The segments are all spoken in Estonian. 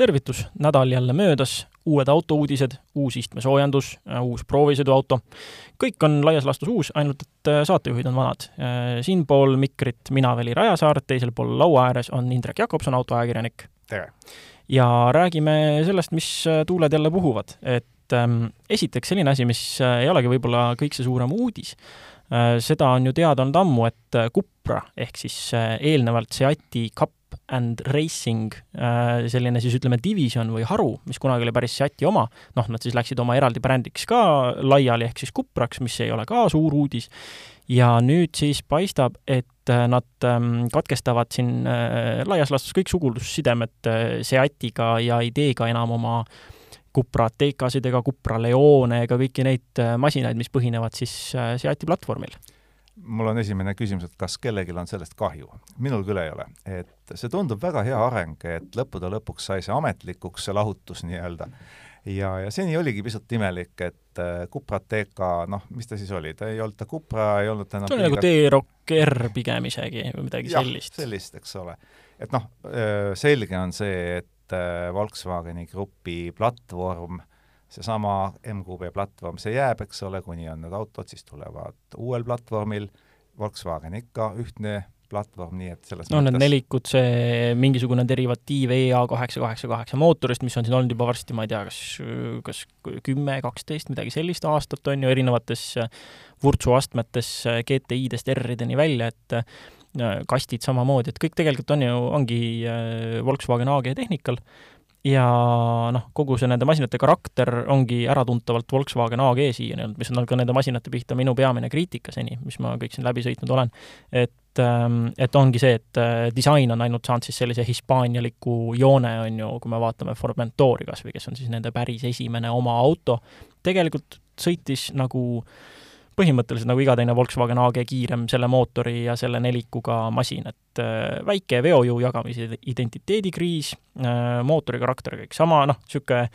tervitus, nädal jälle möödas, uued autouudised, uus istmesoojendus, uus proovisõiduauto, kõik on laias laastus uus, ainult et äh, saatejuhid on vanad. Äh, siinpool mikrit mina, Veli Rajasaar, teisel pool laua ääres on Indrek Jakobson, autoajakirjanik. tere! ja räägime sellest, mis äh, tuuled jälle puhuvad, et ähm, esiteks selline asi, mis ei olegi võib-olla kõikse suurem uudis äh,, seda on ju teada olnud ammu, et Cupra ehk siis äh, eelnevalt Seati Cup and Racing, äh, selline siis ütleme divisjon või haru, mis kunagi oli päris Seati oma, noh, nad siis läksid oma eraldi brändiks ka laiali, ehk siis Cupraks, mis ei ole ka suur uudis, ja nüüd siis paistab, et äh, nad ähm, katkestavad siin äh, laias laastus kõik sugulussidemed Seatiga ja ei tee ka enam oma Cupra Atecasid ega Cupra Leone ega kõiki neid masinaid, mis põhinevad siis Seati platvormil mul on esimene küsimus, et kas kellelgi on sellest kahju? minul küll ei ole. et see tundub väga hea areng, et lõppude lõpuks sai see ametlikuks, see lahutus nii-öelda. ja, ja seni oligi pisut imelik, et äh, Cupra TK, noh, mis ta siis oli, ta ei olnud ta Cupra, ei olnud ta enam see oli nagu T-Rock R pigem isegi või midagi jah, sellist. sellist, eks ole. et noh, äh, selge on see, et äh, Volkswageni grupi platvorm seesama MQB platvorm, see jääb, eks ole, kuni on need autod, siis tulevad uuel platvormil, Volkswagen ikka ühtne platvorm, nii et selles no mõttes... need nelikud, see mingisugune derivatiiv EA kaheksa kaheksa kaheksa mootorist, mis on siin olnud juba varsti, ma ei tea, kas, kas kümme, kaksteist, midagi sellist aastat on ju, erinevates vurtsuastmetes GTI-dest R-ideni välja, et äh, kastid samamoodi, et kõik tegelikult on ju, ongi äh, Volkswagen AG tehnikal ja noh, kogu see nende masinate karakter ongi äratuntavalt Volkswagen AG siiani olnud, mis on ka nende masinate pihta minu peamine kriitika seni, mis ma kõik siin läbi sõitnud olen. et, ähm, et ongi see, et äh, disain on ainult saanud siis sellise hispaanialiku joone, on ju, kui me vaatame Formentori kas või, kes on siis nende päris esimene oma auto, tegelikult sõitis nagu äh, põhimõtteliselt nagu iga teine Volkswagen AG kiirem selle mootori ja selle nelikuga masin, et äh, väike veojõu jagamise identiteedikriis, äh, mootori karakter kõik sama, noh, niisugune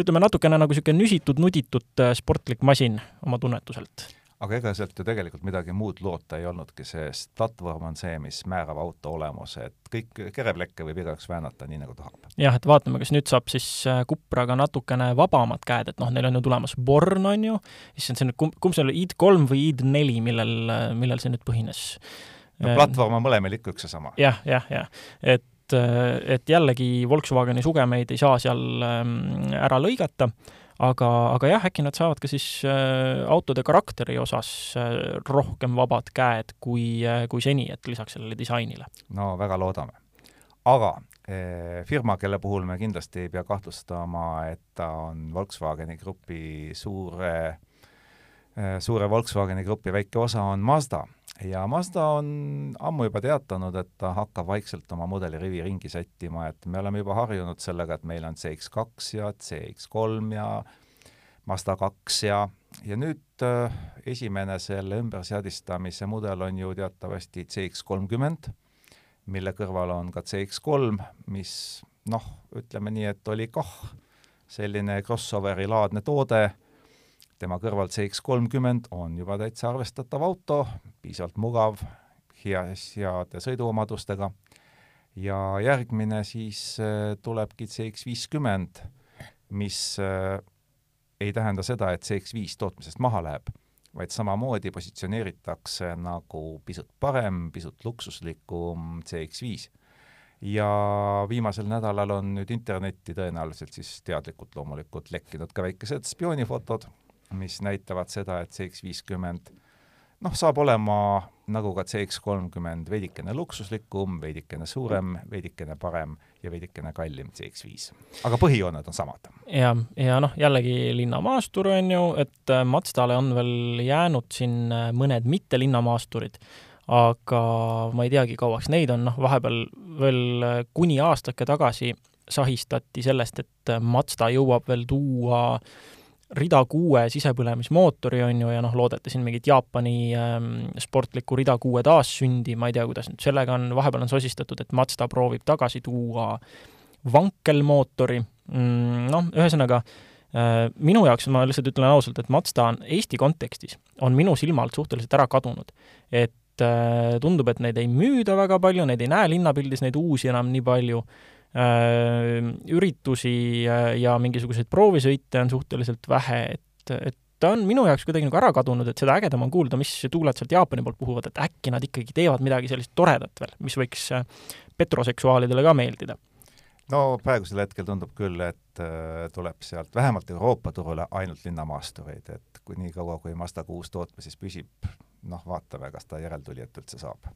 ütleme natukene nagu niisugune nüsitud, nuditud äh, sportlik masin oma tunnetuselt aga ega sealt ju tegelikult midagi muud loota ei olnudki, sest platvorm on see, mis määrab auto olemuse, et kõik kereplekke võib igaüks väänata nii, nagu tahab. jah, et vaatame, kas nüüd saab siis Cupraga äh, natukene vabamad käed, et noh, neil on ju tulemas Born, on ju, issand, see on, kumb, kumb see oli, ID3 või ID4, millel, millel see nüüd põhines? no platvorm on mõlemal ikka üks ja sama ja,. jah, jah, jah, et et jällegi Volkswageni sugemeid ei saa seal ähm, ära lõigata aga, aga jah, äkki nad saavad ka siis äh, autode karakteri osas äh, rohkem vabad käed kui äh,, kui seni, et lisaks sellele disainile. no väga loodame. aga firma, kelle puhul me kindlasti ei pea kahtlustama, et ta on Volkswageni grupi suure eh,, suure Volkswageni grupi väike osa, on Mazda. Ja Mazda on ammu juba teatanud, et ta hakkab vaikselt oma mudelirivi ringi sättima, et me oleme juba harjunud sellega, et meil on CX2 ja CX3 ja Mazda kaks ja, ja nüüd äh, esimene selle ümberseadistamise mudel on ju teatavasti CX30, mille kõrval on ka CX3, mis noh, ütleme nii, et oli kah selline crossoveri laadne toode tema kõrval CX30 on juba täitsa arvestatav auto, piisavalt mugav, hea, heade sõiduomadustega. Ja järgmine siis äh, tulebki CX50, mis äh, ei tähenda seda, et CX5 tootmisest maha läheb, vaid samamoodi positsioneeritakse nagu pisut parem, pisut luksuslikum CX5 ja viimasel nädalal on nüüd internetti tõenäoliselt siis teadlikult loomulikult lekkinud ka väikesed spioonifotod mis näitavad seda, et CX50 noh, saab olema nagu ka CX30 veidikene luksuslikum, veidikene suurem, veidikene parem ja veidikene kallim CX5. aga põhijooned on samad. ja, ja noh, jällegi linnamaastur on ju, et äh, Mazdale on veel jäänud siin äh, mõned mitte linnamaasturid, aga ma ei teagi, kauaks neid on, noh, vahepeal veel äh, kuni aastake tagasi sahistati sellest, et Mazda jõuab veel tuua äh, rida kuue sisepõlemismootori, on ju, ja noh, loodeti siin mingit Jaapani ähm, sportlikku rida kuue taassündi, ma ei tea, kuidas nüüd sellega on, vahepeal on sosistatud, et Mazda proovib tagasi tuua vankelmootori mm,, noh, ühesõnaga äh, minu jaoks, ma lihtsalt ütlen ausalt, et Mazda on Eesti kontekstis, on minu silma alt suhteliselt ära kadunud. et äh, tundub, et neid ei müüda väga palju, neid ei näe linnapildis, neid uusi enam nii palju üritusi ja mingisuguseid proovisõite on suhteliselt vähe, et, et ta on minu jaoks kuidagi nagu ära kadunud, et seda ägedam on kuulda, mis tuuled sealt Jaapani poolt puhuvad, et äkki nad ikkagi teevad midagi sellist toredat veel, mis võiks äh, petroseksuaalidele ka meeldida. no praegusel hetkel tundub küll, et äh, tuleb sealt vähemalt Euroopa turule ainult linnamaastureid, et kui nii kaua, kui Mazda kuus tootmises püsib, noh, vaatame, kas ta järeltulijat üldse saab.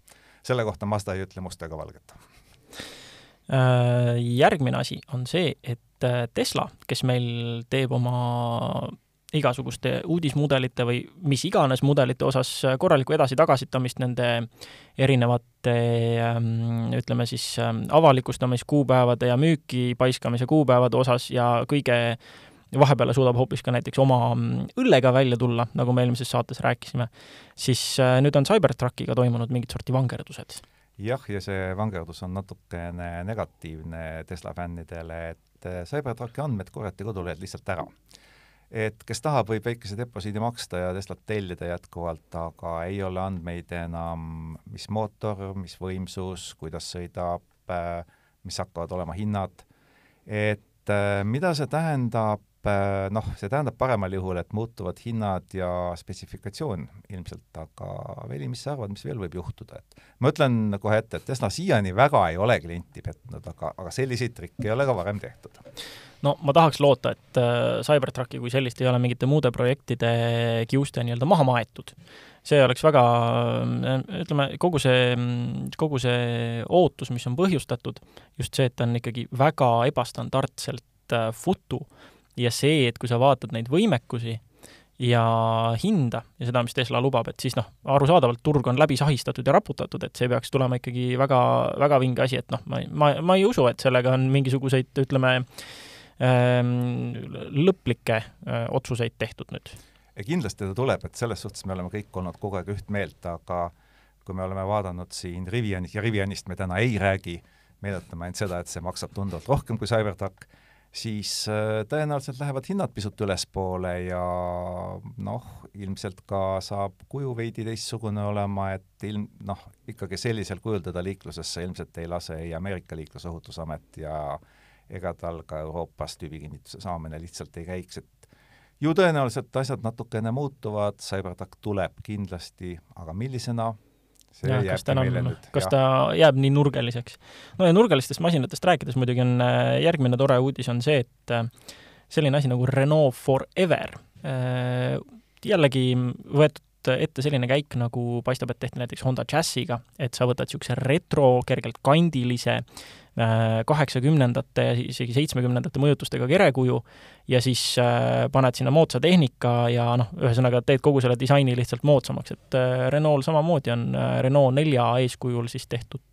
selle kohta Mazda ei ütle musta ega valget äh, järgmine asi on see, et Tesla, kes meil teeb oma igasuguste uudismudelite või mis iganes mudelite osas korralikku edasi-tagasitamist nende erinevate ähm, ütleme siis ähm, avalikustamiskuupäevade ja müüki paiskamise kuupäevade osas ja kõige vahepeale suudab hoopis ka näiteks oma mm, õllega välja tulla, nagu me eelmises saates rääkisime, siis äh, nüüd on Cybertruckiga toimunud mingit sorti vangerdused. Jah, ja see vangerdus on natukene negatiivne Tesla fännidele, et äh, Cybertrucki andmed korjati kodulehelt lihtsalt ära. Et kes tahab, võib väikese deposiidi maksta ja Teslat tellida jätkuvalt, aga ei ole andmeid enam, mis mootor, mis võimsus, kuidas sõidab, äh, mis hakkavad olema hinnad, et äh, mida see tähendab, äh, noh, see tähendab paremal juhul, et muutuvad hinnad ja spetsifikatsioon ilmselt, aga Veli, mis sa arvad, mis veel võib juhtuda, et ma ütlen kohe ette, et Tesla siiani väga ei ole klienti petnud, aga, aga selliseid trikke ei ole ka varem tehtud no ma tahaks loota, et äh, Cybertrucki kui sellist ei ole mingite muude projektide kiuste nii-öelda maha maetud. see oleks väga, äh, ütleme, kogu see, kogu see ootus, mis on põhjustatud, just see, et ta on ikkagi väga ebastandardselt äh, futu ja see, et kui sa vaatad neid võimekusi ja hinda ja seda, mis Tesla lubab, et siis noh, arusaadavalt turg on läbi sahistatud ja raputatud, et see peaks tulema ikkagi väga, väga vinge asi, et noh, ma, ma, ma ei usu, et sellega on mingisuguseid, ütleme, Ehm, lõplikke äh, otsuseid tehtud nüüd? kindlasti ta tuleb, et selles suhtes me oleme kõik olnud kogu aeg üht meelt, aga kui me oleme vaadanud siin Rivianit ja Rivianist me täna ei räägi, meenutame ainult seda, et see maksab tunduvalt rohkem kui Cybertruck, siis äh, tõenäoliselt lähevad hinnad pisut ülespoole ja noh, ilmselt ka saab kuju veidi teistsugune olema, et ilm, noh, ikkagi sellisel kujul teda liiklusesse ilmselt ei lase ei Ameerika Liiklusohutusamet ja ega tal ka Euroopas tüübikinnituse saamine lihtsalt ei käiks, et ju tõenäoliselt asjad natukene muutuvad, CyberTruck tuleb kindlasti, aga millisena, see ja, jääbki meile on, kas ja. ta jääb nii nurgeliseks? no ja nurgelistest masinatest rääkides muidugi on äh, järgmine tore uudis on see, et äh, selline asi nagu Renault Forever, äh, jällegi võetud ette selline käik, nagu paistab, et tehti näiteks Honda Jazziga, et sa võtad niisuguse retro, kergelt kandilise kaheksakümnendate ja isegi seitsmekümnendate mõjutustega kerekuju ja siis äh, paned sinna moodsa tehnika ja noh, ühesõnaga teed kogu selle disaini lihtsalt moodsamaks, et äh, Renault samamoodi on Renault nelja eeskujul siis tehtud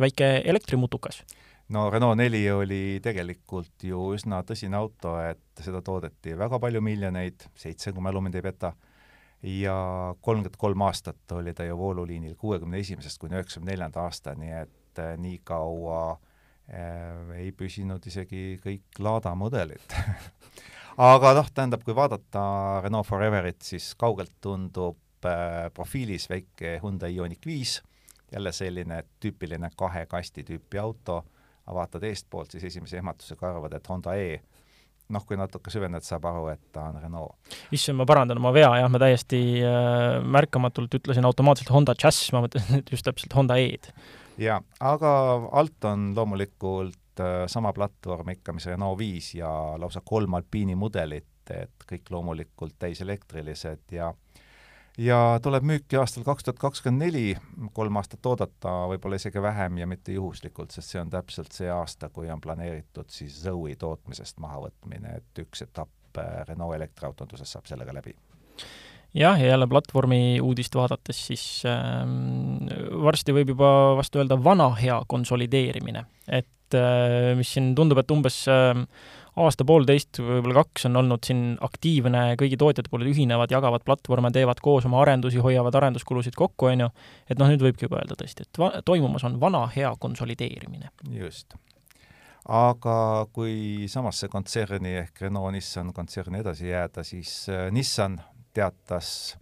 väike elektrimutukas. No Renault neli oli tegelikult ju üsna tõsine auto, et seda toodeti väga palju miljoneid, seitse, kui mälu mind ei peta, ja kolmkümmend kolm aastat oli ta ju vooluliinil kuuekümne esimesest kuni üheksakümne neljanda aastani, et et äh, nii kaua äh, ei püsinud isegi kõik Lada mudelid. Aga noh, tähendab, kui vaadata Renault Foreverit, siis kaugelt tundub äh, profiilis väike Hyundai Ioniq viis, jälle selline tüüpiline kahe kasti tüüpi auto, vaatad eestpoolt, siis esimese ehmatusega arvad, et Honda E. Noh, kui natuke süvened, saab aru, et ta on Renault. issand, ma parandan oma vea, jah, ma täiesti äh, märkamatult ütlesin automaatselt Honda Jazz, ma mõtlesin just täpselt Honda E-d jaa, aga alt on loomulikult äh, sama platvorm ikka, mis Renault viis ja lausa kolm Alpiini mudelit, et kõik loomulikult täiselektrilised ja ja tuleb müüki aastal kaks tuhat kakskümmend neli, kolm aastat oodata, võib-olla isegi vähem ja mitte juhuslikult, sest see on täpselt see aasta, kui on planeeritud siis Zoe tootmisest mahavõtmine, et üks etapp äh, Renault elektriautonduses saab sellega läbi jah, ja jälle platvormi uudist vaadates, siis äh, varsti võib juba vastu öelda vana hea konsolideerimine. et äh, mis siin tundub, et umbes äh, aasta-poolteist, võib-olla kaks on olnud siin aktiivne, kõigi tootjate pooled ühinevad, jagavad platvorme, teevad koos oma arendusi, hoiavad arenduskulusid kokku, on ju, et noh, nüüd võibki juba öelda tõesti, et va-, toimumas on vana hea konsolideerimine. just aga kui samasse kontserni ehk Renault-Nissan kontserni edasi jääda, siis äh, Nissan teatas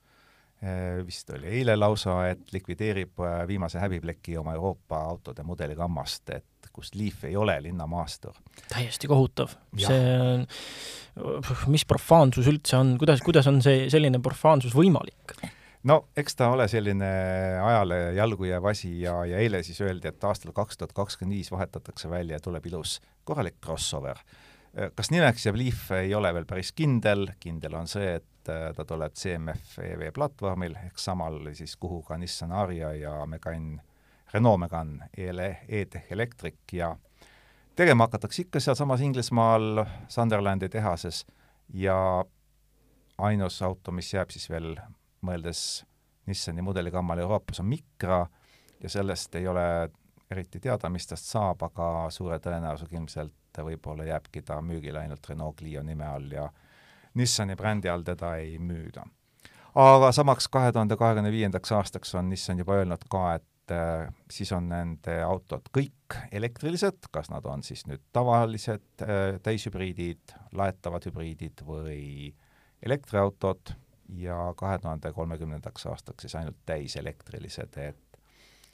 vist oli eile lausa, et likvideerib viimase häbipleki oma Euroopa autode mudeligammast, et kus Leaf ei ole linnamaastur. täiesti kohutav. see on, mis profaansus üldse on, kuidas, kuidas on see, selline profaansus võimalik? no eks ta ole selline ajale jalgu jääv asi ja, ja eile siis öeldi, et aastal kaks tuhat kakskümmend viis vahetatakse välja ja tuleb ilus korralik crossover. kas nimeks jääb Leaf, ei ole veel päris kindel, kindel on see, et ta tuleb CMF EV platvormil ehk samal siis, kuhu ka Nissan Ariya ja Megane, Renault Megane ELE, E-Tech Electric ja tegema hakatakse ikka sealsamas Inglismaal Sunderlandi tehases ja ainus auto, mis jääb siis veel mõeldes Nissani mudeligammal Euroopas, on Micra ja sellest ei ole eriti teada, mis tast saab, aga suure tõenäosusega ilmselt võib-olla jääbki ta müügile ainult Renault Clio nime all ja Nissani brändi all teda ei müüda. aga samaks kahe tuhande kahekümne viiendaks aastaks on Nissan juba öelnud ka, et äh, siis on nende autod kõik elektrilised, kas nad on siis nüüd tavalised äh, täishübriidid, laetavad hübriidid või elektriautod ja kahe tuhande kolmekümnendaks aastaks siis ainult täiselektrilised, et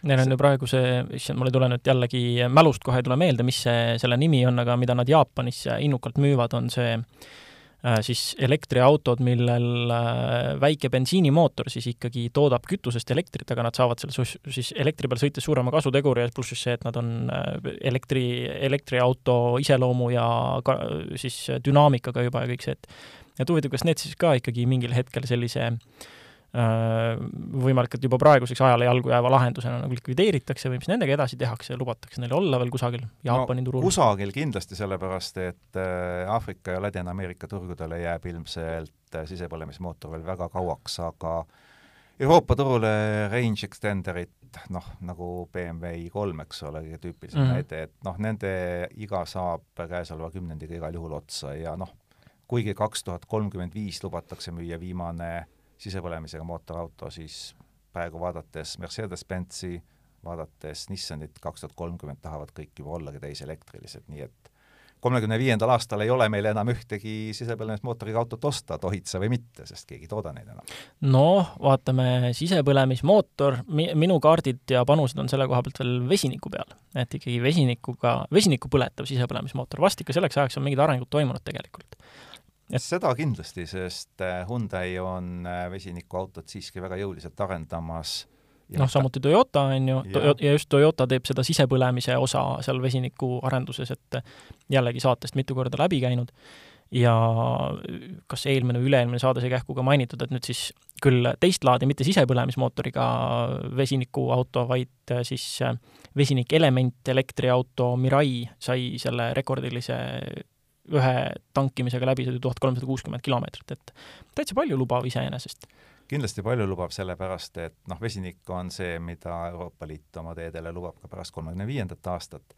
Neil on ju praegu see, issand, mul ei tule nüüd jällegi mälust kohe ei tule meelde, mis see, selle nimi on, aga mida nad Jaapanis innukalt müüvad, on see äh, siis elektriautod, millel äh, väike bensiinimootor siis ikkagi toodab kütusest elektrit, aga nad saavad selle siis elektri peal sõites suurema kasuteguri ja pluss siis see, et nad on äh, elektri, elektriauto iseloomu ja ka siis dünaamikaga juba ja kõik see, et et huvitav, kas need siis ka ikkagi mingil hetkel sellise äh, võimalik, et juba praeguseks ajale jalgu jääva lahendusena nagu likvideeritakse või mis nendega edasi tehakse, lubatakse neil olla veel kusagil Jaapani no, turul? kusagil kindlasti, sellepärast et äh, Aafrika ja Ladina-Ameerika turgudele jääb ilmselt äh, sisepõlemismootor veel väga kauaks, aga Euroopa turule range extenderit, noh, nagu BMW i3, eks ole, kõige tüüpilisem mm -hmm. näide, et noh, nende iga saab käesoleva kümnendiga igal juhul otsa ja noh, kuigi kaks tuhat kolmkümmend viis lubatakse müüa viimane sisepõlemisega mootorauto, siis praegu vaadates Mercedes-Benzi, vaadates Nissanit kaks tuhat kolmkümmend tahavad kõik juba ollagi täiselektrilised, nii et kolmekümne viiendal aastal ei ole meil enam ühtegi sisepõlemismootoriga autot osta, tohid sa või mitte, sest keegi ei tooda neid enam. noh, vaatame, sisepõlemismootor, mi-, minu kaardid ja panused on selle koha pealt veel vesiniku peal. et ikkagi vesinikuga, vesinikku põletav sisepõlemismootor, vast ikka selleks ajaks on mingid arengud toimunud tegelikult seda kindlasti, sest äh, Hyundai on äh, vesinikuautot siiski väga jõuliselt arendamas. Noh, samuti Toyota on ju, ja just Toyota teeb seda sisepõlemise osa seal vesiniku arenduses, et jällegi saatest mitu korda läbi käinud. Ja kas eelmine või üle-eelmine saade sai kähku ka mainitud, et nüüd siis küll teist laadi, mitte sisepõlemismootoriga vesinikuauto, vaid siis vesinikelement elektriauto Mirai sai selle rekordilise ühe tankimisega läbisõidu tuhat kolmsada kuuskümmend kilomeetrit, et täitsa palju lubav iseenesest. kindlasti palju lubav, sellepärast et noh, vesinik on see, mida Euroopa Liit oma teedele lubab ka pärast kolmekümne viiendat aastat.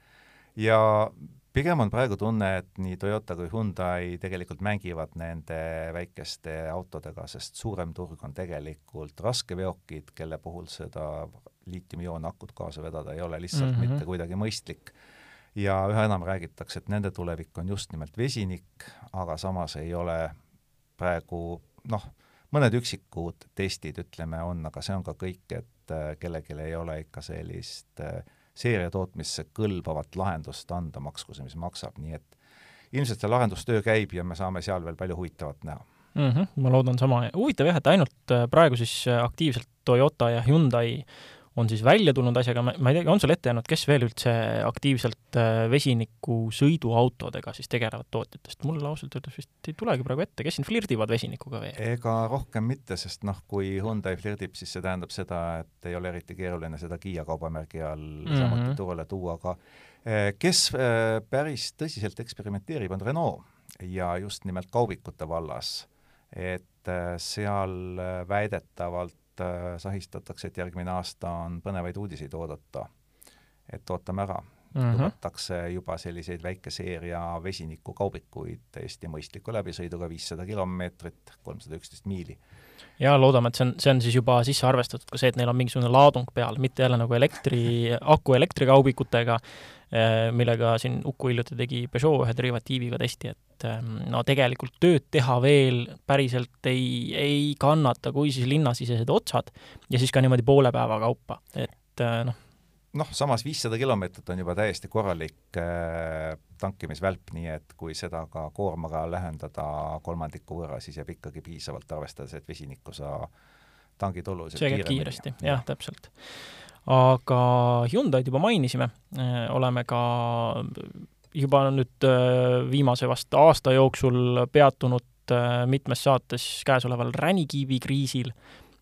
ja pigem on praegu tunne, et nii Toyota kui Hyundai tegelikult mängivad nende väikeste autodega, sest suurem turg on tegelikult raskeveokid, kelle puhul seda liitiumioonakut kaasa vedada ei ole lihtsalt mm -hmm. mitte kuidagi mõistlik ja üha enam räägitakse, et nende tulevik on just nimelt vesinik, aga samas ei ole praegu noh, mõned üksikud testid, ütleme, on, aga see on ka kõik, et äh, kellelgi ei ole ikka sellist äh, seeriatootmisse kõlbavat lahendust anda, maksku see, mis maksab, nii et ilmselt see lahendustöö käib ja me saame seal veel palju huvitavat näha mm. -hmm, ma loodan sama, huvitav jah, et ainult äh, praegu siis aktiivselt Toyota ja Hyundai on siis välja tulnud asjaga, ma, ei tea, on sul ette jäänud, kes veel üldse aktiivselt äh, vesiniku sõiduautodega siis tegelevad tootjatest? mul ausalt öeldes vist ei tulegi praegu ette, kes siin flirdivad vesinikuga veel? ega rohkem mitte, sest noh, kui Hyundai flirdib, siis see tähendab seda, et ei ole eriti keeruline seda Kiia kaubamärgi all mm -hmm. samuti turule tuua, aga äh, kes äh, päris tõsiselt eksperimenteerib, on Renault ja just nimelt kaubikute vallas. et seal väidetavalt sahistatakse, et järgmine aasta on põnevaid uudiseid oodata. et ootame ära. Mm -hmm. lubatakse juba selliseid väikeseeria vesinikukaubikuid täiesti mõistliku läbisõiduga, viissada kilomeetrit, kolmsada üksteist miili ja loodame, et see on, see on siis juba sisse arvestatud ka see, et neil on mingisugune laadung peal, mitte jälle nagu elektri, aku elektrikaubikutega, eh, millega siin Uku hiljuti tegi Peugeot ühe derivatiiviga testi, et ehm, no tegelikult tööd teha veel päriselt ei, ei kannata, kui siis linnasisesed otsad ja siis ka niimoodi poole päeva kaupa, et eh, noh, noh, samas viissada kilomeetrit on juba täiesti korralik äh, tankimisvälp, nii et kui seda ka koormaga lähendada kolmandiku võrra, siis jääb ikkagi piisavalt, arvestades, et vesinikku sa tangid oluliselt see käib kiiresti, jah, täpselt. aga Hyundai'd juba mainisime, äh, oleme ka juba nüüd äh, viimase vast aasta jooksul peatunud äh, mitmes saates käesoleval ränikiivi kriisil,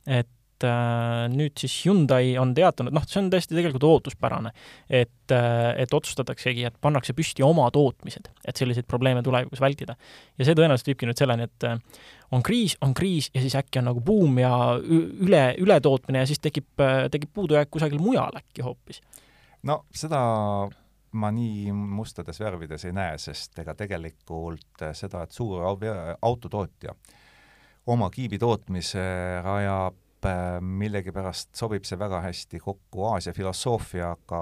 et et äh, nüüd siis Hyundai on teatanud, noh, see on täiesti tegelikult ootuspärane, et äh,, et otsustataksegi, et pannakse püsti oma tootmised, et selliseid probleeme tulevikus vältida. ja see tõenäoliselt viibki nüüd selleni, et äh, on kriis, on kriis ja siis äkki on nagu buum ja üle, ületootmine ja siis tekib, äh, tekib puudujääk kusagil mujal äkki hoopis. no seda ma nii mustades värvides ei näe, sest ega tegelikult seda, et suur autotootja oma kiibi tootmise rajab millegipärast sobib see väga hästi kokku Aasia filosoofiaga,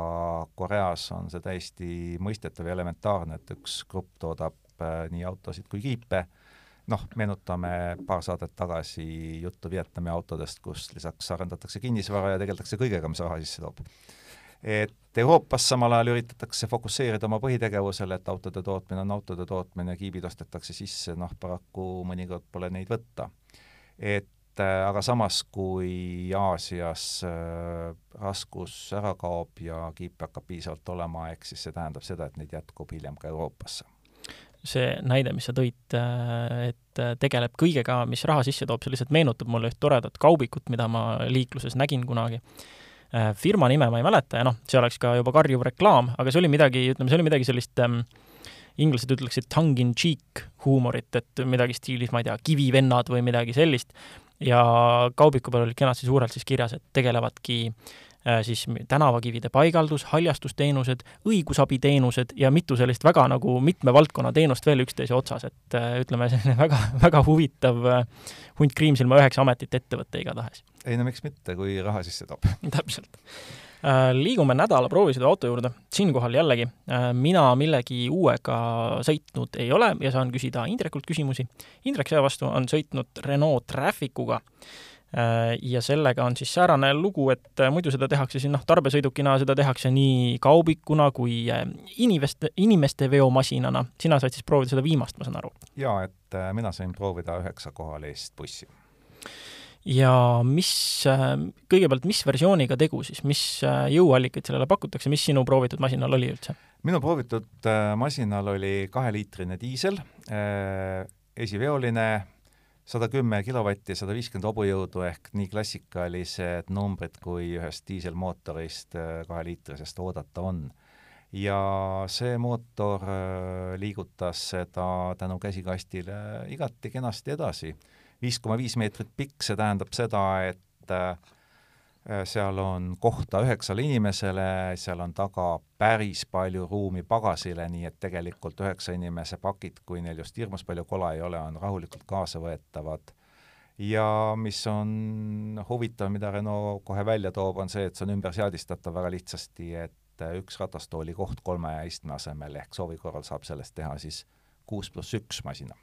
Koreas on see täiesti mõistetav ja elementaarne, et üks grupp toodab äh, nii autosid kui kiipe, noh, meenutame paar saadet tagasi juttu Vietnami autodest, kus lisaks arendatakse kinnisvara ja tegeldakse kõigega, mis raha sisse toob. et Euroopas samal ajal üritatakse fokusseerida oma põhitegevusele, et autode tootmine on autode tootmine, kiibid ostetakse sisse, noh paraku mõnikord pole neid võtta. et aga samas, kui Aasias äh, raskus ära kaob ja kiip hakkab piisavalt olema, ehk siis see tähendab seda, et neid jätkub hiljem ka Euroopasse. see näide, mis sa tõid, äh, et tegeleb kõigega, mis raha sisse toob, see lihtsalt meenutab mulle üht toredat kaubikut, mida ma liikluses nägin kunagi. firma nime ma ei mäleta ja noh, see oleks ka juba karjuv reklaam, aga see oli midagi, ütleme, see oli midagi sellist ähm, inglased ütleksid tongue in cheek huumorit, et midagi stiilis, ma ei tea, kivivennad või midagi sellist, ja kaubiku peal olid kenasti suurelt siis kirjas, et tegelevadki äh, siis tänavakivide paigaldus, haljastusteenused, õigusabiteenused ja mitu sellist väga nagu mitme valdkonna teenust veel üksteise otsas, et äh, ütleme, selline väga, väga huvitav äh, hunt Kriimsilma üheksa ametit ettevõte igatahes. ei no miks mitte, kui raha sisse toob. täpselt liigume nädala proovisõiduauto juurde, siinkohal jällegi äh, mina millegi uuega sõitnud ei ole ja saan küsida Indrekult küsimusi. Indrek seevastu on sõitnud Renault Trafficuga äh, ja sellega on siis säärane lugu, et muidu seda tehakse siin noh, tarbesõidukina seda tehakse nii kaubikuna kui inimeste, inimeste veomasinana. sina said siis proovida seda viimast, ma saan aru? jaa, et mina sain proovida üheksakohalist bussi ja mis, äh, kõigepealt, mis versiooniga tegu siis, mis äh, jõuallikaid sellele pakutakse, mis sinu proovitud masinal oli üldse? minu proovitud äh, masinal oli kaheliitrine diisel, esiveoline, sada kümme kilovatti, sada viiskümmend hobujõudu ehk nii klassikalised numbrid, kui ühest diiselmootorist kaheliitrisest oodata on. ja see mootor liigutas seda tänu käsikastile igati kenasti edasi viis koma viis meetrit pikk, see tähendab seda, et äh, seal on kohta üheksale inimesele, seal on taga päris palju ruumi pagasile, nii et tegelikult üheksa inimese pakid, kui neil just hirmus palju kola ei ole, on rahulikult kaasavõetavad. ja mis on huvitav, mida Renault kohe välja toob, on see, et see on ümberseadistatav väga lihtsasti, et üks ratastooli koht kolme istme asemel ehk soovi korral saab sellest teha siis kuus pluss üks masina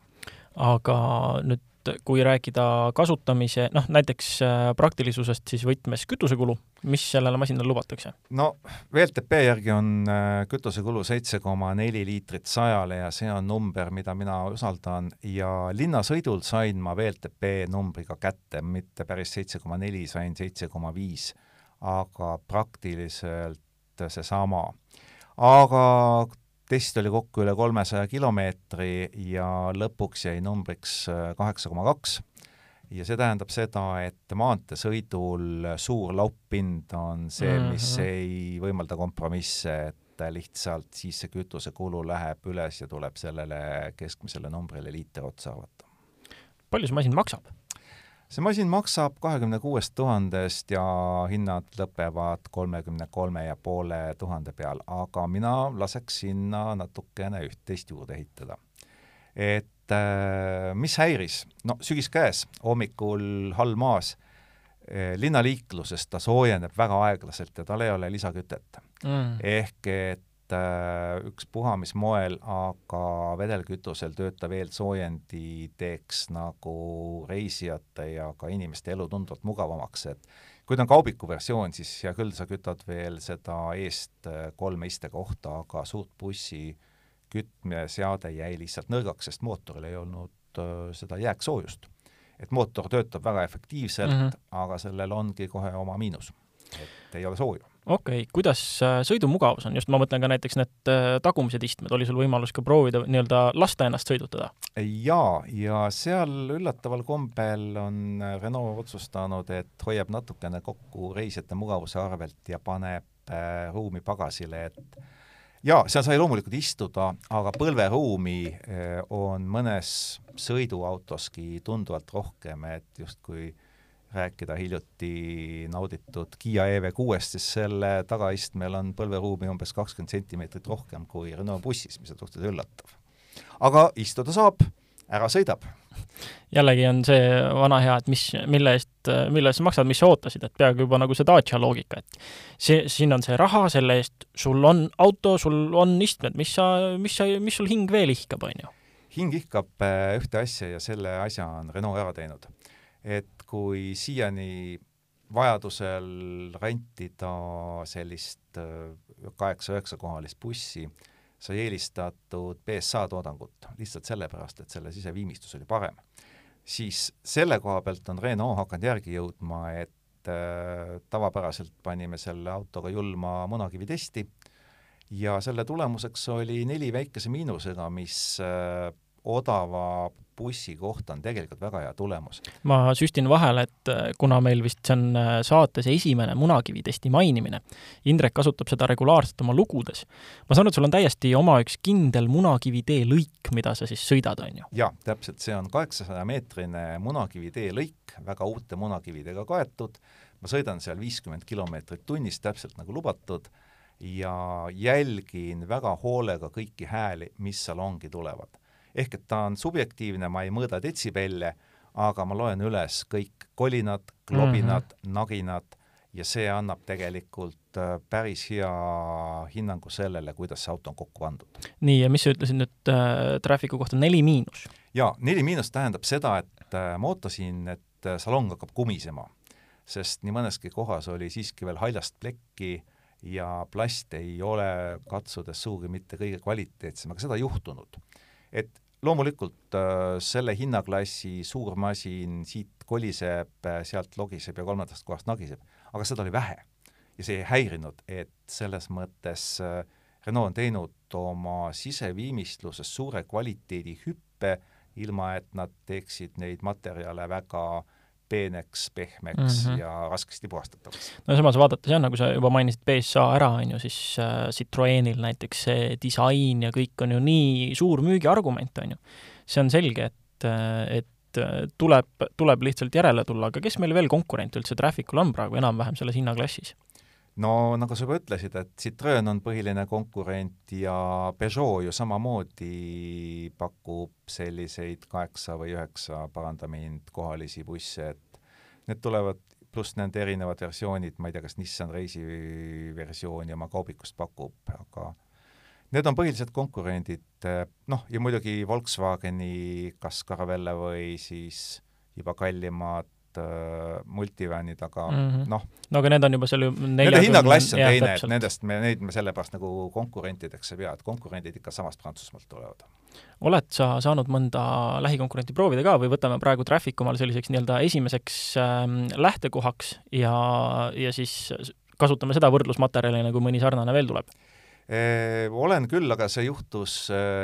aga nüüd kui rääkida kasutamise, noh näiteks äh, praktilisusest siis võtmes kütusekulu, mis sellele masinale lubatakse? no VLTP järgi on äh, kütusekulu seitse koma neli liitrit sajale ja see on number, mida mina usaldan ja linnasõidul sain ma VLTP numbriga kätte, mitte päris seitse koma neli, sain seitse koma viis, aga praktiliselt seesama. aga test oli kokku üle kolmesaja kilomeetri ja lõpuks jäi numbriks äh, kaheksa koma kaks. ja see tähendab seda, et maanteesõidul suur lauppind on see, mis mm -hmm. ei võimalda kompromisse, et lihtsalt siis see kütusekulu läheb üles ja tuleb sellele keskmisele numbrile liiter otsa arvata. palju see masin maksab? See masin maksab kahekümne kuuest tuhandest ja hinnad lõpevad kolmekümne kolme ja poole tuhande peal, aga mina laseks sinna natukene üht-teist juurde ehitada. et äh, mis häiris, no sügis käes, hommikul hall maas. Eh,, linnaliikluses ta soojeneb väga aeglaselt ja tal ei ole lisakütet. Mm.. ehk et Äh, ükspuha mis moel, aga vedelkütusel töötav eelsoojendi teeks nagu reisijate ja ka inimeste elu tunduvalt mugavamaks, et kui ta on kaubiku versioon, siis hea küll, sa kütad veel seda eest äh, kolme istekohta, aga suurt bussi kütmeseade jäi lihtsalt nõrgaks, sest mootoril ei olnud äh, seda jääksoojust. et mootor töötab väga efektiivselt mm, -hmm. aga sellel ongi kohe oma miinus, et ei ole sooju okei okay., kuidas äh, sõidumugavus on, just ma mõtlen ka näiteks need äh, tagumised istmed, oli sul võimalus ka proovida nii-öelda lasta ennast sõidutada? jaa, ja seal üllataval kombel on Renault otsustanud, et hoiab natukene kokku reisijate mugavuse arvelt ja paneb äh, ruumi pagasile, et jaa, seal sai loomulikult istuda, aga põlveruumi äh, on mõnes sõiduautoski tunduvalt rohkem, et justkui äh, rääkida hiljuti nauditud Kiia EV6-st, siis selle tagaistmel on põlveruumi umbes kakskümmend sentimeetrit rohkem kui Renault bussis, mis on suhteliselt üllatav. aga istuda saab, ära sõidab. jällegi on see vana hea, et mis, mille eest, mille eest sa maksad, mis sa ootasid, et peaaegu juba nagu see Dacia loogika, et see, siin on see raha, selle eest sul on auto, sul on istmed, mis sa, mis sa, mis sul hing veel ihkab, on ju? hing ihkab äh, ühte asja ja selle asja on Renault ära teinud. et kui siiani vajadusel rentida sellist äh, kaheksa-üheksakohalist bussi, sai eelistatud BSA toodangut lihtsalt sellepärast, et selle siseviimistlus oli parem. siis selle koha pealt on Renault hakanud järgi jõudma, et äh, tavapäraselt panime selle autoga julma munakivitesti ja selle tulemuseks oli neli väikese miinusega, mis äh, odava bussi kohta on tegelikult väga hea tulemus. ma süstin vahele, et äh, kuna meil vist see on äh, saates esimene munakivitesti mainimine, Indrek kasutab seda regulaarselt oma lugudes, ma saan aru, et sul on täiesti oma üks kindel munakivitee lõik, mida sa siis sõidad, on ju? jaa, täpselt, see on kaheksasaja meetrine munakivitee lõik, väga uute munakividega kaetud, ma sõidan seal viiskümmend kilomeetrit tunnis, täpselt nagu lubatud, ja jälgin väga hoolega kõiki hääli, mis seal ongi tulevad ehk et ta on subjektiivne, ma ei mõõda detsibelle, aga ma loen üles kõik kolinad, klobinad mm, -hmm. naginad ja see annab tegelikult äh, päris hea hinnangu sellele, kuidas see auto on kokku pandud. nii, ja mis sa ütlesid nüüd äh, Trafficu kohta, neli miinus? jaa, neli miinus tähendab seda, et äh, ma ootasin, et äh, salong hakkab kumisema, sest nii mõneski kohas oli siiski veel haljast plekki ja plast ei ole katsudes sugugi mitte kõige kvaliteetsem, aga seda ei juhtunud et loomulikult äh, selle hinnaklassi suur masin siit koliseb, äh, sealt logiseb ja kolmandast kohast nagiseb, aga seda oli vähe. ja see ei häirinud, et selles mõttes äh, Renault on teinud oma siseviimistluses suure kvaliteedihüppe, ilma et nad teeksid neid materjale väga äh, peeneks, pehmeks mm -hmm. ja raskesti puhastatavaks. no samas vaadates jah, nagu sa juba mainisid BSA ära, on ju, siis äh, Citroenil näiteks see disain ja kõik on ju nii suur müügiargument, on ju. see on selge, et, äh, et äh, tuleb, tuleb lihtsalt järele tulla, aga kes meil veel konkurent üldse Trafficul on praegu enam-vähem selles hinnaklassis? No nagu sa juba ütlesid, et Citroen on põhiline konkurent ja Peugeot ju samamoodi pakub selliseid kaheksa või üheksa, paranda mind, kohalisi busse, et need tulevad, pluss nende erinevad versioonid, ma ei tea, kas Nissan Reisi versiooni oma kaubikust pakub, aga need on põhilised konkurendid, noh, ja muidugi Volkswageni kas Caravelle või siis juba kallimad äh, multivanid, aga mm -hmm. noh. no aga need on juba selle nende hinnaklass on teine, et nendest me, neid me sellepärast nagu konkurentideks ei pea, et konkurendid ikka samast Prantsusmaalt tulevad. oled sa saanud mõnda lähikonkurenti proovida ka või võtame praegu Traffic omale selliseks nii-öelda esimeseks äh, lähtekohaks ja, ja siis kasutame seda võrdlusmaterjalina, kui mõni sarnane veel tuleb? Olen küll, aga see juhtus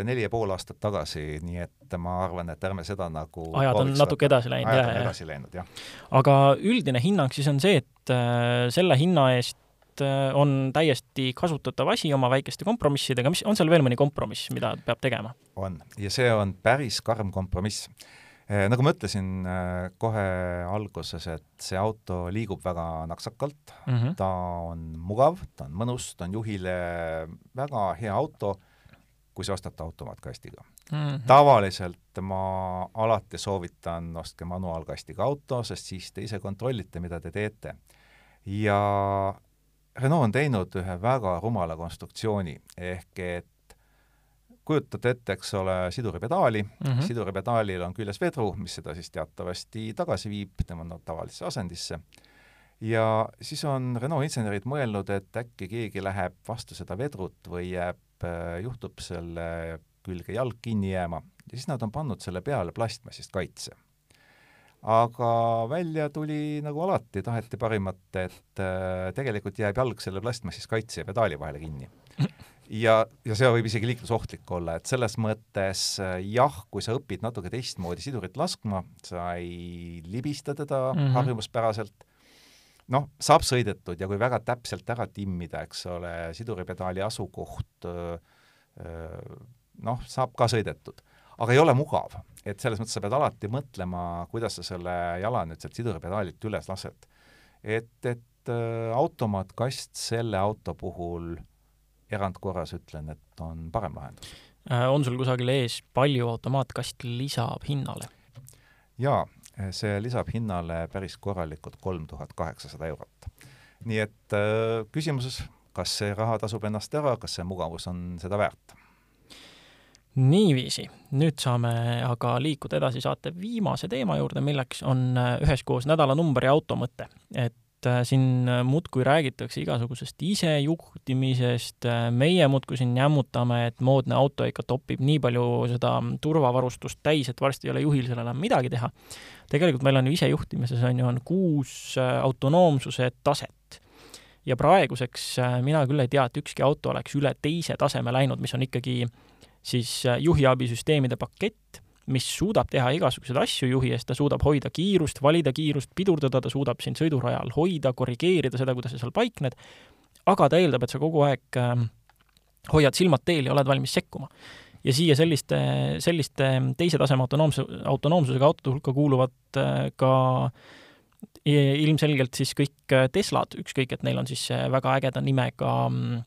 neli ja pool aastat tagasi, nii et ma arvan, et ärme seda nagu ajad on natuke edasi läinud, jah, jah. edasi läinud, jah. aga üldine hinnang siis on see, et selle hinna eest on täiesti kasutatav asi oma väikeste kompromissidega, mis, on seal veel mõni kompromiss, mida peab tegema? on, ja see on päris karm kompromiss. Eh, nagu ma ütlesin eh, kohe alguses, et see auto liigub väga naksakalt mm, -hmm. ta on mugav, ta on mõnus, ta on juhile väga hea auto, kui sa ostad ta automaatkastiga mm. -hmm. tavaliselt ma alati soovitan, ostke manuaalkastiga auto, sest siis te ise kontrollite, mida te teete. ja Renault on teinud ühe väga rumala konstruktsiooni, ehk et kujutate ette, eks ole, siduripedaali mm, -hmm. siduripedaalil on küljes vedru, mis seda siis teatavasti tagasi viib tema tavalisse asendisse, ja siis on Renault insenerid mõelnud, et äkki keegi läheb vastu seda vedrut või jääb, äh, juhtub selle külge jalg kinni jääma ja siis nad on pannud selle peale plastmassist kaitse. aga välja tuli nagu alati, taheti parimat, et äh, tegelikult jääb jalg selle plastmassist kaitse ja pedaali vahele kinni ja, ja see võib isegi liiklusohtlik olla, et selles mõttes äh, jah, kui sa õpid natuke teistmoodi sidurit laskma, sa ei libista teda mm -hmm. harjumuspäraselt, noh, saab sõidetud ja kui väga täpselt ära timmida, eks ole, siduripedaali asukoht, äh, äh, noh, saab ka sõidetud. aga ei ole mugav, et selles mõttes sa pead alati mõtlema, kuidas sa selle jala nüüd sealt siduripedaalilt üles lased. et, et automaatkast selle auto puhul erandkorras ütlen, et on parem lahendus. Äh, on sul kusagil ees, palju automaatkast lisab hinnale? jaa, see lisab hinnale päris korralikult kolm tuhat kaheksasada eurot. nii et äh, küsimuses, kas see raha tasub ennast ära, kas see mugavus on seda väärt? niiviisi, nüüd saame aga liikuda edasi saate viimase teema juurde, milleks on äh, üheskoos nädalanumber ja automõte. et et äh, siin äh, muudkui räägitakse igasugusest isejuhtimisest, äh, meie muudkui siin jämmutame, et moodne auto ikka topib nii palju seda turvavarustust täis, et varsti ei ole juhil seal enam midagi teha. tegelikult meil on ju isejuhtimises on ju, on kuus autonoomsuse taset ja praeguseks mina küll ei tea, et ükski auto oleks üle teise taseme läinud, mis on ikkagi siis juhiabisüsteemide pakett mis suudab teha igasuguseid asju juhi eest, ta suudab hoida kiirust, valida kiirust, pidurdada, ta suudab sind sõidurajal hoida, korrigeerida seda, kuidas sa seal paikned, aga ta eeldab, et sa kogu aeg äh, hoiad silmad teel ja oled valmis sekkuma. ja siia selliste, selliste teise taseme autonoomse, autonoomsusega autode hulka kuuluvad äh, ka ilmselgelt siis kõik äh, Teslad, ükskõik, et neil on siis väga ägeda nimega mm,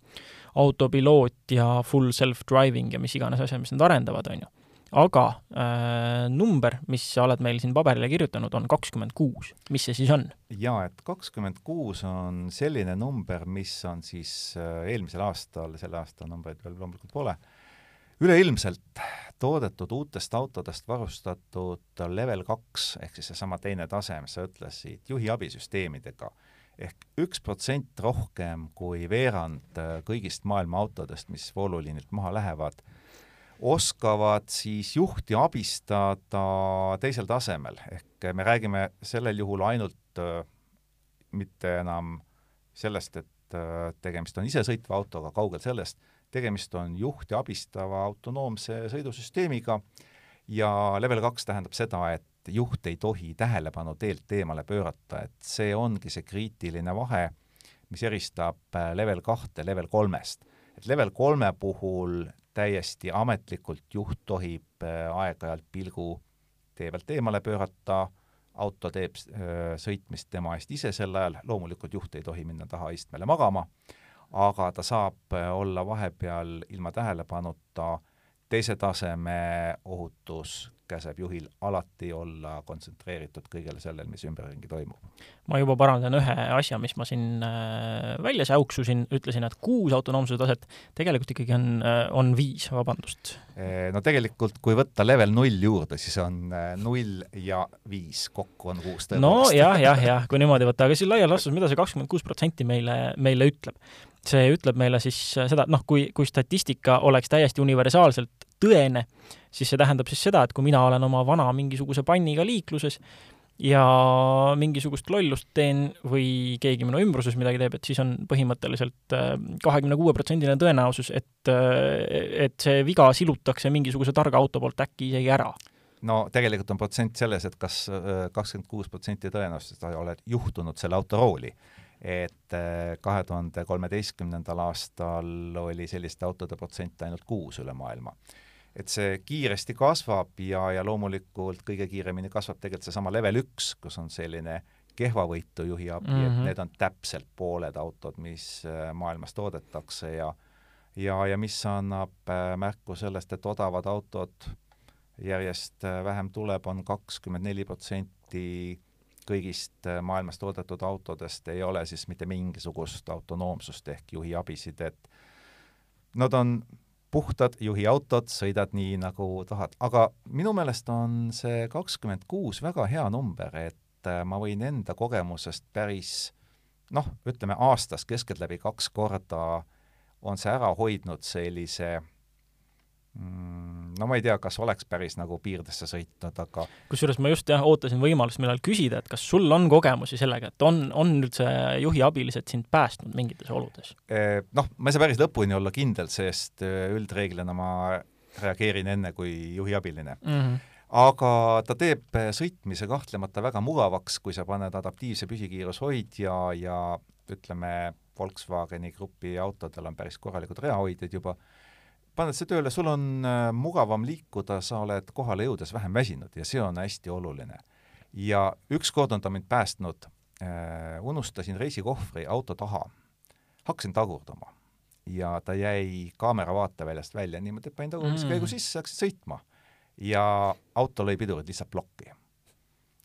autopiloot ja full self-driving ja mis iganes asja, mis nad arendavad, on ju aga äh, number, mis sa oled meil siin paberile kirjutanud, on kakskümmend kuus. mis see siis on? jaa, et kakskümmend kuus on selline number, mis on siis äh, eelmisel aastal, selle aasta numbreid veel loomulikult pole, üleilmselt toodetud uutest autodest varustatud level kaks ehk siis seesama teine tase, mis sa ütlesid, juhi abisüsteemidega ehk üks protsent rohkem kui veerand äh, kõigist maailma autodest, mis vooluliinilt maha lähevad oskavad siis juhti abistada teisel tasemel, ehk me räägime sellel juhul ainult äh, mitte enam sellest, et äh, tegemist on isesõitva autoga, kaugel sellest, tegemist on juhti abistava autonoomse sõidusüsteemiga ja level kaks tähendab seda, et juht ei tohi tähelepanu teelt eemale pöörata, et see ongi see kriitiline vahe, mis eristab äh, level kahte level kolmest. et level kolme puhul täiesti ametlikult juht tohib äh, aeg-ajalt pilgu tee pealt eemale pöörata, auto teeb äh, sõitmist tema eest ise sel ajal, loomulikult juht ei tohi minna taha istmele magama, aga ta saab äh, olla vahepeal ilma tähelepanuta teise taseme ohutus käseb juhil alati olla kontsentreeritud kõigele sellele, mis ümberringi toimub. ma juba parandan ühe asja, mis ma siin äh, välja säuksusin, ütlesin, et kuus autonoomsuse taset, tegelikult ikkagi on, äh, on viis, vabandust. No tegelikult, kui võtta level null juurde, siis on äh, null ja viis, kokku on kuus tõepoolest. no jah, jah, jah, kui niimoodi võtta, aga siis laias laastus, mida see kakskümmend kuus protsenti meile, meile ütleb? see ütleb meile siis seda, et noh, kui, kui statistika oleks täiesti universaalselt tõene, siis see tähendab siis seda, et kui mina olen oma vana mingisuguse panniga liikluses ja mingisugust lollust teen või keegi minu ümbruses midagi teeb, et siis on põhimõtteliselt äh, kahekümne kuue protsendiline tõenäosus, et, äh, et see viga silutakse mingisuguse targa auto poolt äkki isegi ära no tegelikult on protsent selles, et kas äh, kakskümmend kuus protsenti tõenäosust sa oled juhtunud selle auto rooli. et kahe tuhande kolmeteistkümnendal aastal oli selliste autode protsent ainult kuus üle maailma et see kiiresti kasvab ja, ja loomulikult kõige kiiremini kasvab tegelikult seesama level üks, kus on selline kehvavõitu juhi abi mm, -hmm. et mhm. need on täpselt pooled autod, mis äh, maailmas toodetakse ja ja, ja mis annab äh, märku sellest, et odavad autod järjest äh, vähem tuleb on, on kakskümmend neli protsenti kõigist maailmas toodetud autodest ei ole siis mitte mingisugust autonoomsust ehk juhiabisid, et nad on puhtad juhiautod, sõidad nii, nagu tahad. aga minu meelest on see kakskümmend kuus väga hea number, et äh, ma võin enda kogemusest päris noh, ütleme aastas keskeltläbi kaks korda on see ära hoidnud sellise Mm, no ma ei tea, kas oleks päris nagu piirdesse sõitnud, aga kusjuures ma just jah, ootasin võimalust millal küsida, et kas sul on kogemusi sellega, et on, on üldse juhiabilised sind päästnud mingites oludes? Eh, noh, ma ei saa päris lõpuni olla kindel, sest eh, üldreeglina ma reageerin enne kui juhiabiline mm. -hmm aga ta teeb sõitmise kahtlemata väga mugavaks, kui sa paned adaptiivse püsikiirushoidja ja ütleme, Volkswageni grupi autodel on päris korralikud reahoidjad juba paned see tööle, sul on äh, mugavam liikuda, sa oled kohale jõudes vähem väsinud ja see on hästi oluline. ja ükskord on ta mind päästnud äh,, unustasin reisikohvri auto taha, hakkasin tagurdama ja ta jäi kaamera vaateväljast välja niimoodi, et panin tagurmiskäigu mm. sisse, hakkasin sõitma ja auto lõi pidurid lihtsalt plokki.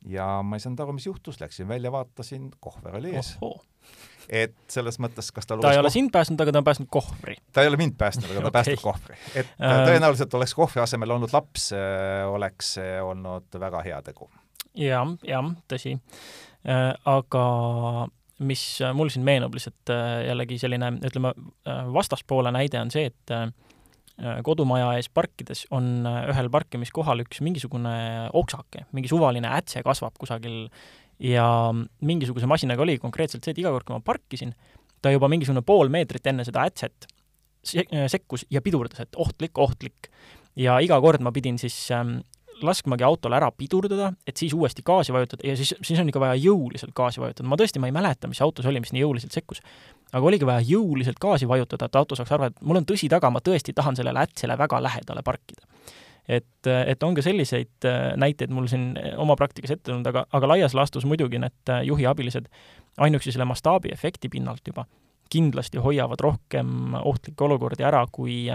ja ma ei saanud aru, mis juhtus, läksin välja, vaatasin, kohver oli ees et selles mõttes, kas ta ta ei ole sind päästnud, aga ta on päästnud kohvri? ta ei ole mind päästnud, aga ta okay. päästnud kohvri. et äh, tõenäoliselt oleks kohvri asemel olnud laps, äh, oleks see olnud väga hea tegu ja,. jah, jah, tõsi. Äh, aga mis mul siin meenub lihtsalt jällegi selline, ütleme, vastaspoole näide on see, et kodumaja ees parkides on ühel parkimiskohal üks mingisugune oksake, mingi suvaline ätse kasvab kusagil ja mingisuguse masinaga oli konkreetselt see, et iga kord, kui ma parkisin, ta juba mingisugune pool meetrit enne seda ätset sekkus ja pidurdas, et ohtlik, ohtlik. ja iga kord ma pidin siis ähm, laskmagi autole ära pidurdada, et siis uuesti gaasi vajutada ja siis, siis on ikka vaja jõuliselt gaasi vajutada. ma tõesti, ma ei mäleta, mis autos oli, mis nii jõuliselt sekkus. aga oligi vaja jõuliselt gaasi vajutada, et auto saaks aru, et mul on tõsi taga, ma tõesti tahan sellele ätsele väga lähedale parkida et, et on ka selliseid äh, näiteid mul siin äh, oma praktikas ette tulnud, aga, aga laias laastus muidugi need äh, juhiabilised ainuüksi selle mastaabiefekti pinnalt juba kindlasti hoiavad rohkem ohtlikke olukordi ära, kui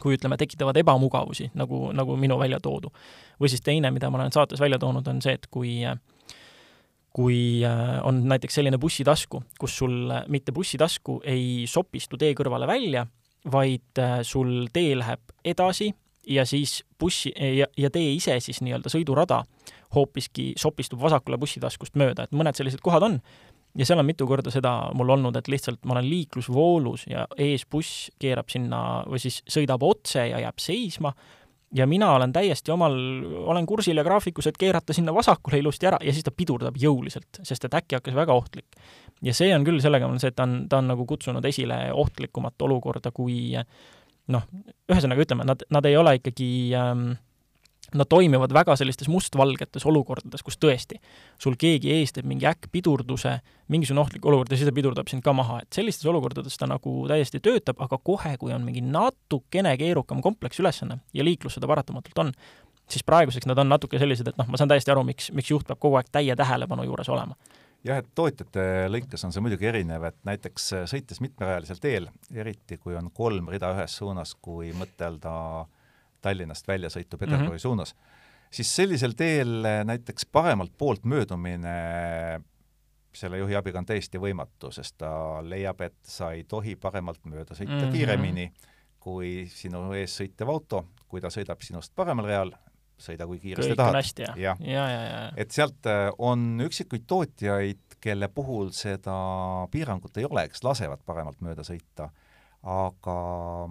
kui ütleme, tekitavad ebamugavusi, nagu, nagu minu välja toodu. või siis teine, mida ma olen saates välja toonud, on see, et kui kui on näiteks selline bussitasku, kus sul mitte bussitasku ei sopistu tee kõrvale välja, vaid sul tee läheb edasi ja siis bussi ja, ja tee ise siis nii-öelda sõidurada hoopiski sopistub vasakule bussitaskust mööda, et mõned sellised kohad on ja seal on mitu korda seda mul olnud, et lihtsalt ma olen liiklusvoolus ja ees buss keerab sinna või siis sõidab otse ja jääb seisma ja mina olen täiesti omal, olen kursil ja graafikus, et keerata sinna vasakule ilusti ära ja siis ta pidurdab jõuliselt, sest et äkki hakkas väga ohtlik. ja see on küll sellega, on see, et ta on, ta on nagu kutsunud esile ohtlikumat olukorda, kui äh, noh, ühesõnaga ütleme, nad, nad ei ole ikkagi ähm, Nad toimivad väga sellistes mustvalgetes olukordades, kus tõesti, sul keegi ees teeb mingi äkkpidurduse, mingisugune ohtlik olukord ja siis ta pidurdab sind ka maha, et sellistes olukordades ta nagu täiesti töötab, aga kohe, kui on mingi natukene keerukam kompleksülesanne ja liiklus seda paratamatult on, siis praeguseks nad on natuke sellised, et noh, ma saan täiesti aru, miks, miks juht peab kogu aeg täie tähelepanu juures olema jah, et tootjate lõikes on see muidugi erinev, et näiteks äh, sõites mitmerajalisel teel, eriti kui on kolm rida ühes suunas, kui mõtelda Tallinnast väljasõitu Peterburi mm -hmm. suunas, siis sellisel teel äh, näiteks paremalt poolt möödumine selle juhi abiga on täiesti võimatu, sest ta leiab, et sa ei tohi paremalt mööda sõita mm -hmm. kiiremini kui sinu ees sõitev auto, kui ta sõidab sinust paremal real, sõida kui kiiresti tahad. ja, ja, ja, ja, ja. et sealt äh, on üksikuid tootjaid, kelle puhul seda piirangut ei ole, kes lasevad paremalt mööda sõita, aga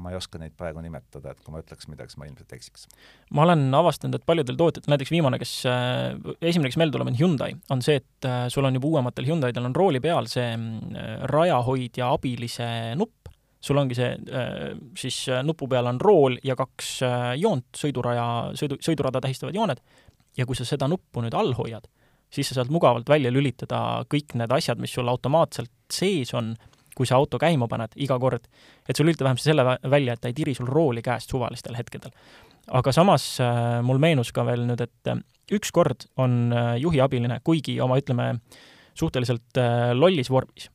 ma ei oska neid praegu nimetada, et kui ma ütleks midagi, siis ma ilmselt eksiks. ma olen avastanud, et paljudel tootjatel, näiteks viimane, kes, äh, esimene, kes meelde tuleb, on Hyundai, on see, et äh, sul on juba uuematel Hyundaidel on rooli peal see rajahoidja abilise nupp, sul ongi see äh, siis äh, nupu peal on rool ja kaks äh, joont, sõiduraja, sõidu, sõidurada tähistavad jooned, ja kui sa seda nuppu nüüd all hoiad, siis sa saad mugavalt välja lülitada kõik need asjad, mis sul automaatselt sees on, kui sa auto käima paned iga kord, et sa lülita vähemasti selle välja, et ta ei tiri sul rooli käest suvalistel hetkedel. aga samas mul meenus ka veel nüüd, et ükskord on juhi abiline, kuigi oma, ütleme, suhteliselt lollis vormis,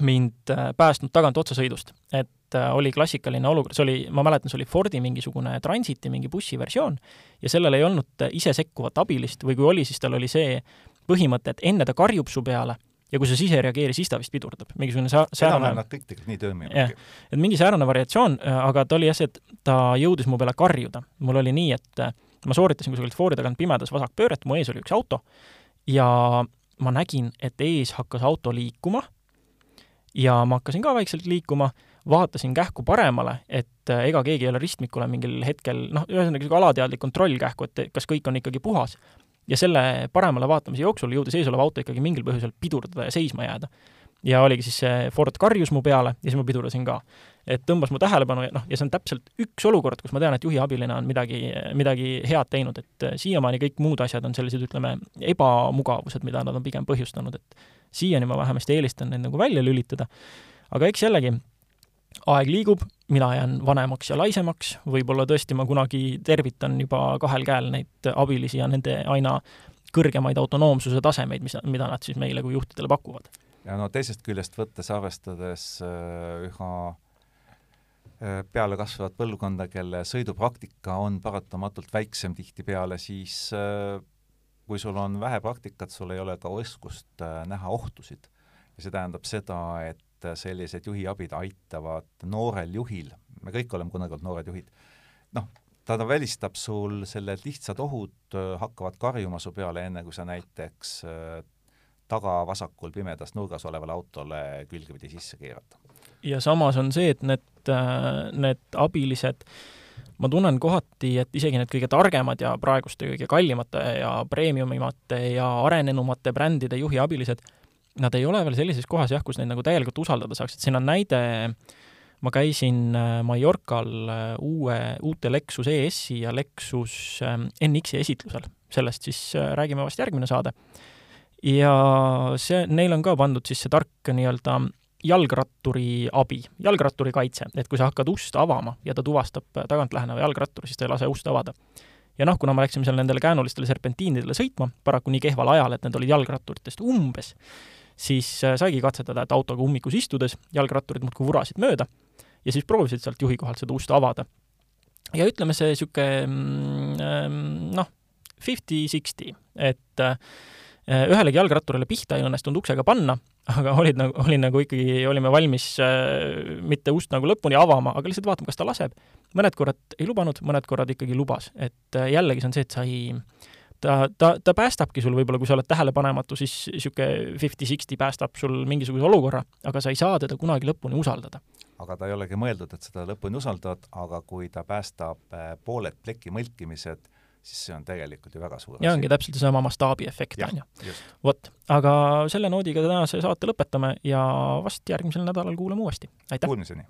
mind äh, päästnud tagant otsasõidust. et äh, oli klassikaline olukord, see oli, ma mäletan, see oli Fordi mingisugune Transiti mingi bussi versioon ja sellel ei olnud äh, ise sekkuvat abilist või kui oli, siis tal oli see põhimõte, et enne ta karjub su peale ja kui sa siis ei reageeri, siis ta vist pidurdab. mingisugune sa-, säärane Nad kõik tegelikult nii toimivadki. et mingi säärane variatsioon, aga ta oli jah see, et ta jõudis mu peale karjuda. mul oli nii, et ma sooritasin kusagilt foori tagant pimedas vasakpööret, mu ees oli üks auto ja ma nägin, et ees hakkas auto liikuma ja ma hakkasin ka vaikselt liikuma, vaatasin kähku paremale, et ega keegi ei ole ristmikule mingil hetkel, noh, ühesõnaga niisugune alateadlik kontroll kähku, et kas kõik on ikkagi puhas. ja selle paremale vaatamise jooksul jõudis eesolev auto ikkagi mingil põhjusel pidurdada ja seisma jääda ja oligi siis see Ford karjus mu peale ja siis ma pidurdasin ka. et tõmbas mu tähelepanu ja noh, ja see on täpselt üks olukord, kus ma tean, et juhi abiline on midagi, midagi head teinud, et äh, siiamaani kõik muud asjad on sellised, ütleme, ebamugavused, mida nad on pigem põhjustanud, et siiani ma vähemasti eelistan neid nagu välja lülitada. aga eks jällegi, aeg liigub, mina jään vanemaks ja laisemaks, võib-olla tõesti ma kunagi tervitan juba kahel käel neid abilisi ja nende aina kõrgemaid autonoomsuse tasemeid, mis, mida nad siis meile kui juhtidele pakuvad ja no teisest küljest võttes, arvestades äh, üha äh, pealekasvavat põlvkonda, kelle sõidupraktika on paratamatult väiksem tihtipeale, siis äh, kui sul on vähe praktikat, sul ei ole ka oskust näha ohtusid. ja see tähendab seda, et sellised juhiabid aitavad noorel juhil, me kõik oleme kunagi olnud noored juhid, noh, ta välistab sul selle, et lihtsad ohud hakkavad karjuma su peale, enne kui sa näiteks tagavasakul pimedas nurgas olevale autole külgepidi sisse keerata. ja samas on see, et need, äh, need abilised, ma tunnen kohati, et isegi need kõige targemad ja praeguste kõige kallimate ja premiumimate ja arenenumate brändide juhiabilised, nad ei ole veel sellises kohas jah, kus neid nagu täielikult usaldada saaks, et siin on näide, ma käisin äh, Mallorcal äh, uue, uute Lexus ES-i ja Lexus NX-i esitlusel, sellest siis räägime vast järgmine saade ja see, neil on ka pandud siis see tark nii-öelda jalgratturi abi, jalgratturi kaitse, et kui sa hakkad ust avama ja ta tuvastab tagant läheneva jalgratturi, siis ta ei lase ust avada. ja noh, kuna me läksime seal nendele käänulistele serpentiinidele sõitma, paraku nii kehval ajal, et need olid jalgratturitest umbes, siis äh, saigi katsetada, et autoga ummikus istudes jalgratturid muudkui vurasid mööda ja siis proovisid sealt juhi kohalt seda ust avada. ja ütleme, see niisugune mm, ähm, noh, fifty-sixty, et Äh, ühelegi jalgratturile pihta ei õnnestunud uksega panna, aga olid nagu, oli nagu ikkagi, olime valmis äh, mitte ust nagu lõpuni avama, aga lihtsalt vaatama, kas ta laseb. mõned korrad ei lubanud, mõned korrad ikkagi lubas, et äh, jällegi see on see, et sa ei ta, ta, ta päästabki sul võib-olla, kui sa oled tähelepanematu, siis niisugune fifty-sixty päästab sul mingisuguse olukorra, aga sa ei saa teda kunagi lõpuni usaldada. aga ta ei olegi mõeldud, et seda lõpuni usaldad, aga kui ta päästab äh, pooled pleki mõlkimised siis see on tegelikult ju väga suur ja ongi täpselt seesama mastaabiefekt, on ju. vot, aga selle noodiga tänase saate lõpetame ja vast järgmisel nädalal kuulame uuesti, aitäh! Kuulmiseni!